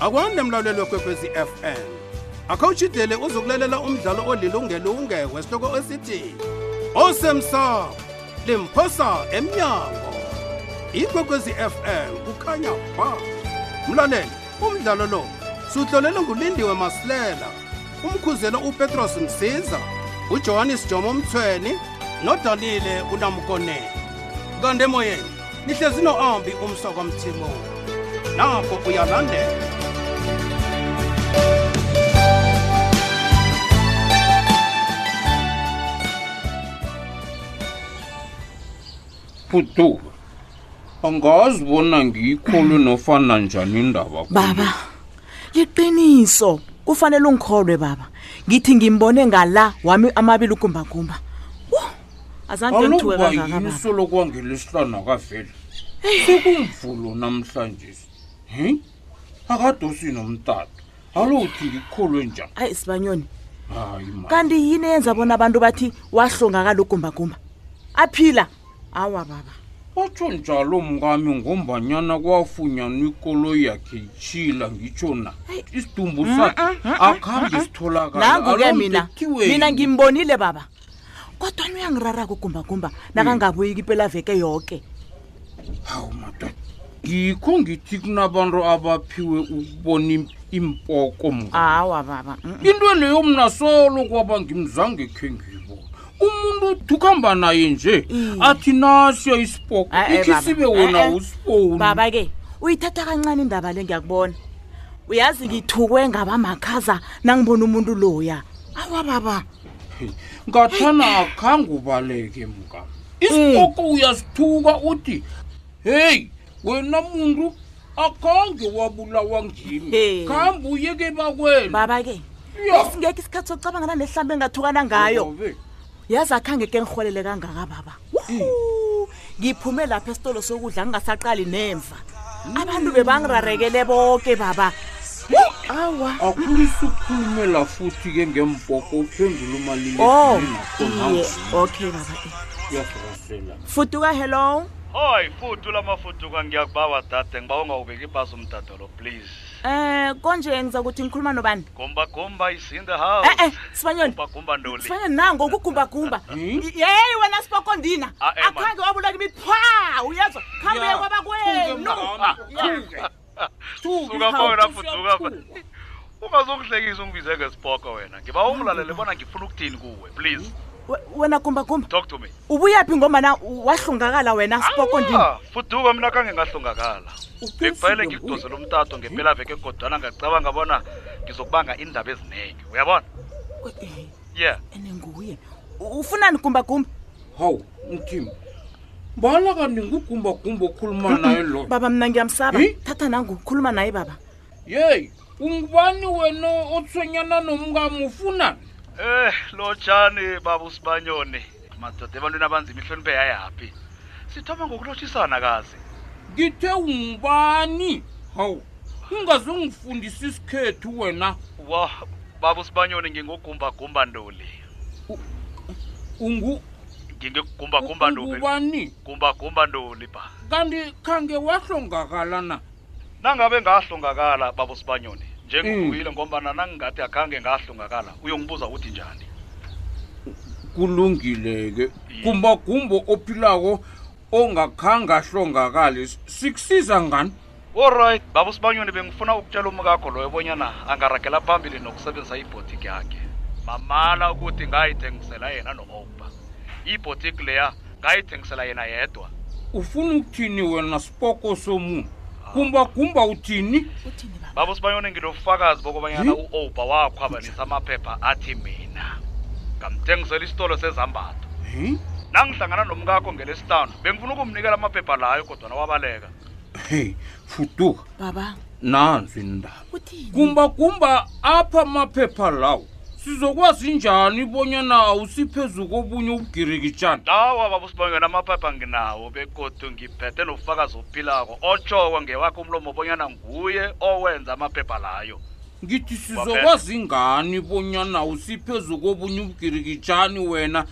akwande mlaleli wekwekwezi fm akhawutshidele uzokulalela umdlalo olilungelo ungekwe esihloko esithi osemsa limphosa emnyango ikwekwezi fm kukhanya ba mlaleli umdlalo lo siwuhlolele ngulindiwe masilela umkhuzelo upetros msiza ujohannes jomo mthweni nodanile unamkoneni kanti emoyeni nihlezi no-ambi umsoko mthimo nako uyalandela fudu angazi bona ngiyikholwe nofana njani indaba baba liqiniso kufanele ungikholwe baba ngithi ngimbone ngala wami amabili ugumbagumba azanto awulokhu ngithuke kangaka kwayini baba solo kwangela isihlanu akaveli sekumvulo namhlanje hi akadosi nomtato alo uthi ngikholwe njani ayi sibanyoni hayi ma kanti yini eyenza bona abantu bathi wahlongakala ugumbagumba aphila awa baba watsho njalo mkami ngombanyana kwafunyanwa ikoloyi yakhe itshila ngitsho na isidumbu sakhe akhambe sitholakala nangu-ke mina mina ngimbonile baba kodwa ni uyangirarako gumbagumba nakangaboyiki impela veke yoke hawu madoda ngikho ngithi kunabantu abaphiwe ukubona im- impoko mngani hawa baba mm, mm. into leyo mna solo kwaba ngimzange khe ngiyibona umuntu uthi ukuhamba naye nje Mm. athi nasiya isipoko Ah, eh, ikhisibe baba. wena Eh, eh. usifoni baba-ke uyithatha kancane indaba le ngiyakubona uyazi ngithukwe ngabamakhaza nangibona umuntu loya awa baba ngathana khange ubaleke mka isikoko uyasithuka uthi heyi wena muntu akhange wabulawa ngimi Hey. khambe uyeke bakwenu baba-ke Ya. esingekho isikhathi sokucabanga nalehlambe engathukana ngayo Babe. yazi akhange ke ngirholele kangaka baba ngiphume lapha esitolo sokudla ngingasaqali nemva abantu bebangirarekele boke baba awa akhulisa ukukhulumela futhi ke ngempoko uphendula umalile oh iye okay baba yafrasela fuduka hello hoy fudu lamafuduka ngiyakubawa dade ngiba ungawubeki ibhasi umdadolo please um konje ngiza kuthi ngikhuluma nobani gumba gumba is in the house e-e eh, sibanyoni gumba gumba nduli sibanyoni nango ukugumbagumba hmm? yeyi wena sibokondina ah, eh, akhange wabulaki mithwa uyezwa khambe uye kwaba kwenu ah, ah. suka pa wena fuduka ungazokuhlekisa ungibize ngesiboko wena ngiba ungilalele bona ngifuna ukuthini kuwe please We- wena kumbakumba talk to me ubuyaphi ngombana wahlongakala wena sipoko ndini Ah, fuduka mina khange ngahlongakala bekubhayele ngikudosela umtato ngempela veke kodwana ngacabanga bona ngizokubanga iindaba eziningi uyabona yeah ene nguye U- ufunani kumbakumba hawu mthimba mbala kanti ngugumbagumba okhuluma naye loyo baba mna ngiyamsaba thatha nangu khuluma naye baba yeyi ungubani wena otshwenyana nomngamufuna eh lotshani baba usibanyoni madoda ebantwini abanzima ihloniphe yayaphi sithoma ngokulotshisana kazi ngithe ungubani hawu ungaze ungifundisa isikhethu wena wa baba usibanyoni ngingugumbagumba nduli ungu ngingigumbagumba nduli ngubani gumbagumba nduli ba kanti khange wahlongakalana nangabe ngahlongakala babo sibanyoni njengivukile ngombana nangingathi akhange ngahlongakala uyongibuza ukuthi njani kulungile-ke kumagumbo ophilako ongakhange ahlongakali sikusiza ngani olright baba usibanyoni bengifuna ukutshela umukakho loyo bonyana angaragela phambili nokusebenzisa ibhotiki yakhe mamala ukuthi ngayithengisela yena nohope ibhotiki leya ngayithengisela yena yedwa ufuna ukuthini wena sipoko somuntu kumba kumba uthini babo sibayone nginofakazi bokobanyana u-oba wakhwabanisa amaphepha athi mina ngamthengisela isitolo sezambatho Hi? nangihlangana nomkakho ngelesihlanu bengifuna ukumnikela amaphepha layo kodwa nawabaleka hey fuduka baba nanzi indaba kumba kumba apha amaphepha lawo sizokwazi njani bonyana usiphezu kobunye ubugirikitshana awa babusibongela amaphepha nginawo bekodu ngiphethe nobufakazi ophilako otshoko ngewakho umlomo bonyana nguye owenza amaphepha layo ngithi sizokwazi ngani bonyana usiphezu kobunye ubugirikitshani wena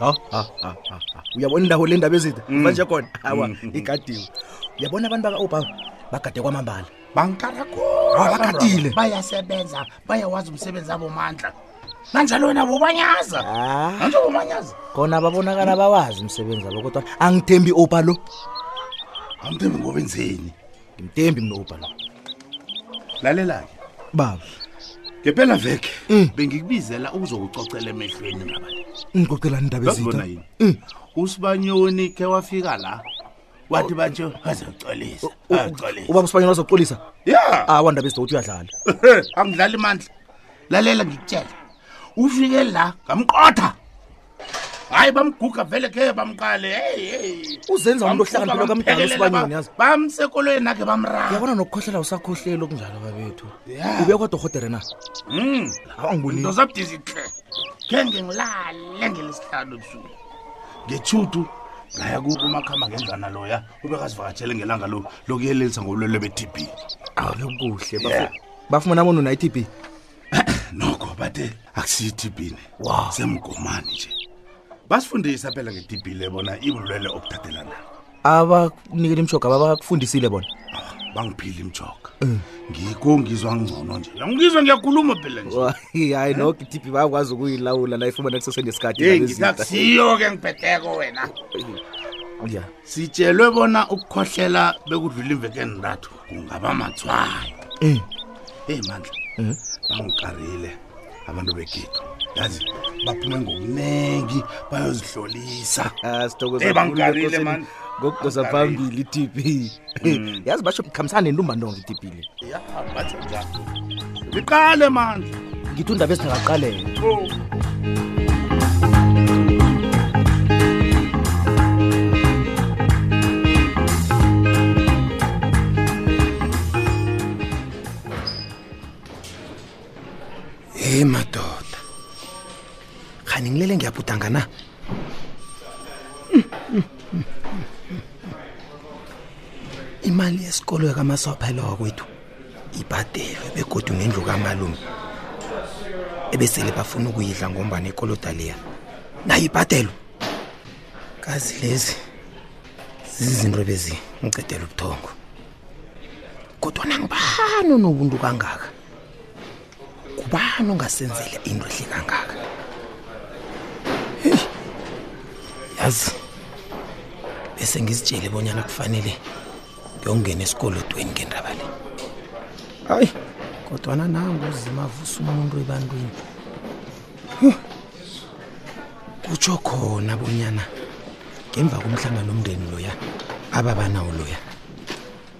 ha ha ha ha ha. uyabona indawo le ndaba ezitha Mm. manje khona awa Mm, mm, mm. igadiwe uyabona abantu baka-obama bagade kwamambala Hawa, bagadile. bayasebenza bayawazi umsebenzi abo mandla nanjalo wena bobanyaza Ah. nanjalo bobanyaza khona babonakala bawazi umsebenzi abo kodwa angithembi opa lo angithembi ngoba enzeni ngimtembi mina ubhalo lalela ke baba ngempela veke mm. bengikubizela ukuzokucocela emehlweni ngaba ngicocelani indaba ezitha mm. usibanyoni ke wafika la wathi banje azoxolisa azoxolisa ubaba usibanyoni azoxolisa ya awa ndaba ezitha uthi uyadlala angidlali mandla lalela ngikutshela ufike la ngamqotha hayi bamguga vele ke bamqale hey hey uzenza umuntu ohlakaniphela kamdala usibanyoni yazi bamsekolweni akhe bamrara yabona nokukhohlela usakhohleli okunjalo babethu ubuya kwadorhotere na mm awangibonile ndozabdizi hle khenge ngilale ngelesihlanu ebusuku ngethudu ngaya kuko umakhamba ngenzana loya ubekazivakatshele ngelanga lo lokuyelelisa ngobulwelwe be-tb awukuhle bafumana bona una-i-tb nokho bathe akusiyi i-tb ne Wow. semgomani nje basifundisa phela nge-tb le bona ibulwele obuthathelana abakunikela imshoga babakufundisile bona bangiphile imjoka ngikho ngizwa ngcono nje ngizwa ngiyakhuluma phela nje Wa- hayi nokho i-tb bayakwazi ukuyilawula la ifumana kusesengesikhathi yeyi ngithi akusiyo-ke ngibhedeko wena ya sitshelwe bona ukukhohlela bekudlula imveke endathu kungaba matswayo Eh, eyi mandla eh. bangikarile abantu bekhethu yazi baphume ngokuningi bayozihlolisa Ah, sithokoza Eh, khulu bangikarile, ekosini man. ngokudosa Bangikarile. phambili i-tb yazi basho kukhambisana nentumbantonga i-tb le ya batsho njalo ngiqale mandla ngithi undaba esingakaqalele oh. hey madoda khani ngilele ngiyabhudanga na imali yesikolo yakamaswapha lowa kwethu ibhadelwe begodu nendlu kamalume ebesele bafuna ukuyidla ngombana ikoloda leya nayo ibhadelwe kazi lezi zizinto ebezi ngicedela ubuthongo kodwa nangibani onobuntu kangaka ngubani ongasenzela into ehle kangaka heyi yazi bese ngizitshele bonyana kufanele yongena esikolodweni ngendaba le hayi kodwana nangu uzima avusa umuntu ebantwini Huh. kutsho khona bonyana ngemva komhlangano omndeni loya ababanawo loya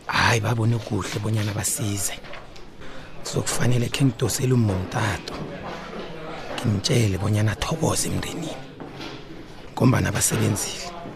hayi babone kuhle bonyana basize kuzokufanele khe ngidosele umomtato ngimtshele bonyana athokoze emndenini ngombana basebenzile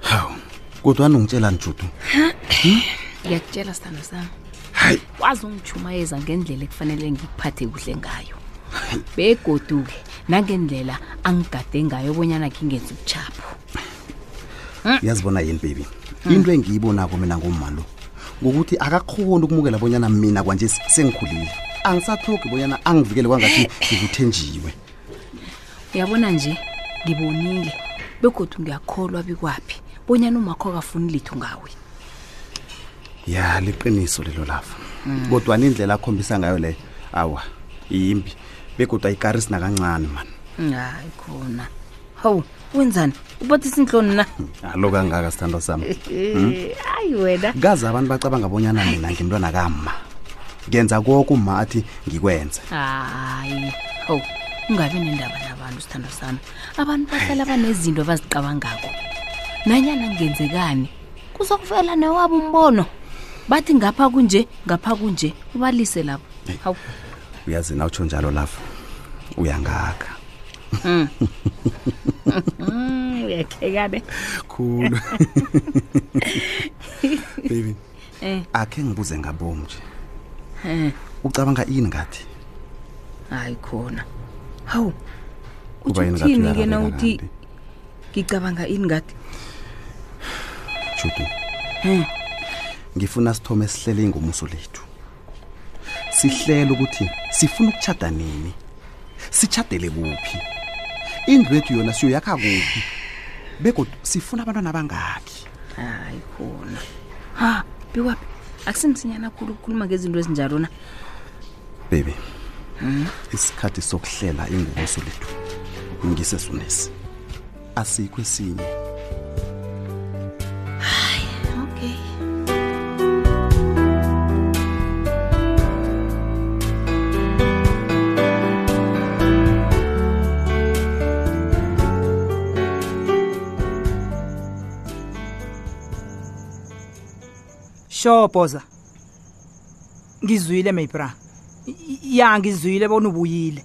hawu kodwa anongitshelani judu ngiyakutshela sithando sami hayi wazi ungichumayeza ngendlela ekufanele ngikuphathe kuhle ngayo begoduke nangendlela angigade ngayo bonyana ngingenzi ubuchapho uyazibona yini baby into engiyibonako mina ngomma lo ngokuthi akakhoni ukumukela bonyana mina kwanje se- sengikhulile angisathogi bonyana angivikele kwangathi ngikuthenjiwe uyabona nje ngibonile begodwa ngiyakholwa bikwaphi bonyana umakho akafuni litho ngawe ya liqiniso lelo lava kodwa nindlela akhombisa ngayo leyo awa yimbi begodwa ayikarisi nakancane mani hayi khona hawu wenzani ubathisa iinhloni na alo kangaka sithando sami ayi wena kazi abantu bacabanga bonyana mina ngimntwana kamma ngenza koke umma athi ngikwenze hayi hawu ungabi nendaba nabantu sithando sami abantu bahlala banezinto abazicabangako nanyana ngenzekani kuzokuvela newabo umbono bathi ngapha kunje ngapha kunje ubalise lapho hawu uyazi na utsho njalo lava uyangaka Mm. Mm, uyakheka ne khulu baby Eh. akhe ngibuze ngabomu nje Eh, ucabanga ini ngathi hayi khona hawu Kuba yini ngathi uthini-ke uyarareka nawuthi kanti? ngicabanga ini ngathi judu ngifuna sithome sihlele ingumuso lethu sihlela ukuthi sifuna ukuchada nini sichadele kuphi indlu yethu yona siyoyakha kuphi begodwa sifuna abantwana abangakhi hayi khona ha biwaphi akusimsinyana khulu ukukhuluma ngezinto ezinjalo na bebi hmm? isikhathi sokuhlela ingokoso lethu ngisesonesi asikho esinye sure boza ngizwile mayibra ya ngizwile bona ubuyile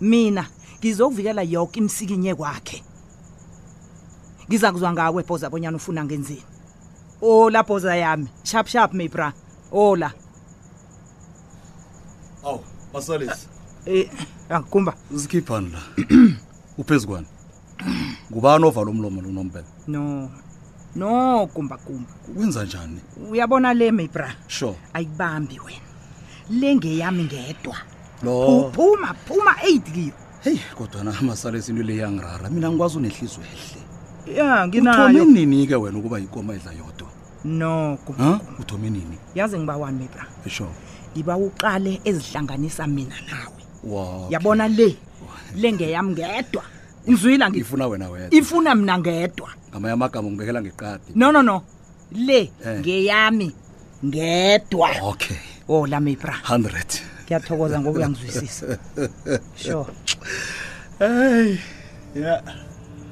mina ngizokuvikela yoke imsikinye kwakhe ngiza kuzwa ngawe bhoza bonyana ufuna ngenzeni ola bhoza yami sharp sharp mebra ola awu masolisi Eh, ah, kumba zikhiphani la uphezu kwani ngubani ovala umlomo lonompela no no kumba kumba wenza njani uyabona le mibra sure ayibambi wena le ngeyami ngedwa lo phuma phuma eyidliyo heyi kodwa na masala esinto le yangirara mina ngikwazi unehliziyo ehle ya nginayo nini-ke wena ukuba yikoma edla yodwa no kumba uthome nini yazi ngiba wani mibra sure ngiba uqale ezihlanganisa mina nawe yabona le le ngeyam ngedwa ngizwile angi ifuna wena wedwa ifuna mina ngedwa ngamanye amagama ngibekela ngeqadi no no no le Eh. ngeyami ngedwa okay o la mipra 100 ngiyathokoza ngoba uyangizwisisa sure hey yeah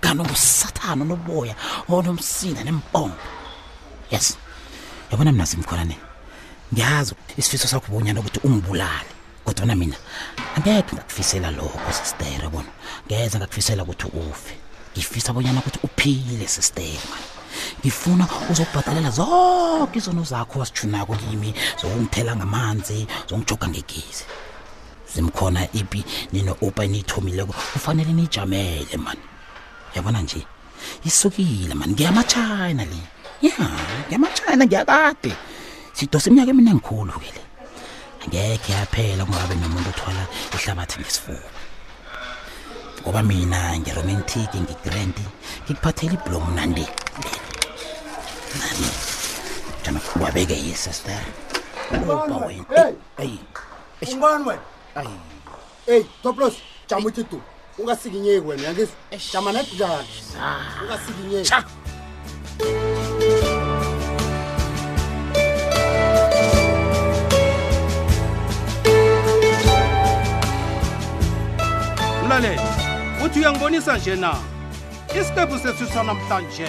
kanti ungusathana onoboya onomsina nembongo yes yabona mina zimkhonane ngiyazi ukuthi isifiso sakho bonyana ukuthi ungibulale kodwana mina angekhe ngakufisela lokho sistere bona ngeze ngakufisela ukuthi ufe ngifisa bonyana ukuthi uphile sistere mani ngifuna uzokubhadalela zonke izono zakho wasijunako kimi zokungithela ngamanzi zongijoga ngegezi zimkhona ipi nino-opa eniyithomileko kufanele niyijamele mani yabona nje isukile mani ngiyamachina le ya ngiyamachina ngiyakade sidose iminyaka eminingi khulu ke le angekhe yaphela kungabe nomuntu othwala ihlabathi ngesifuba ngoba mina ngiromantic ngigrand ngikuphathela iblomu nandi nani jana wabeke yesester uba wena eyi ungibona wena ayi eyi toplos jama uthi du ungasikinyeki wena yangizwa jama nekujani ungasikinyeki Cha. mlaleli uthi uyangibonisa nje na isiqephu sethu sanamhlanje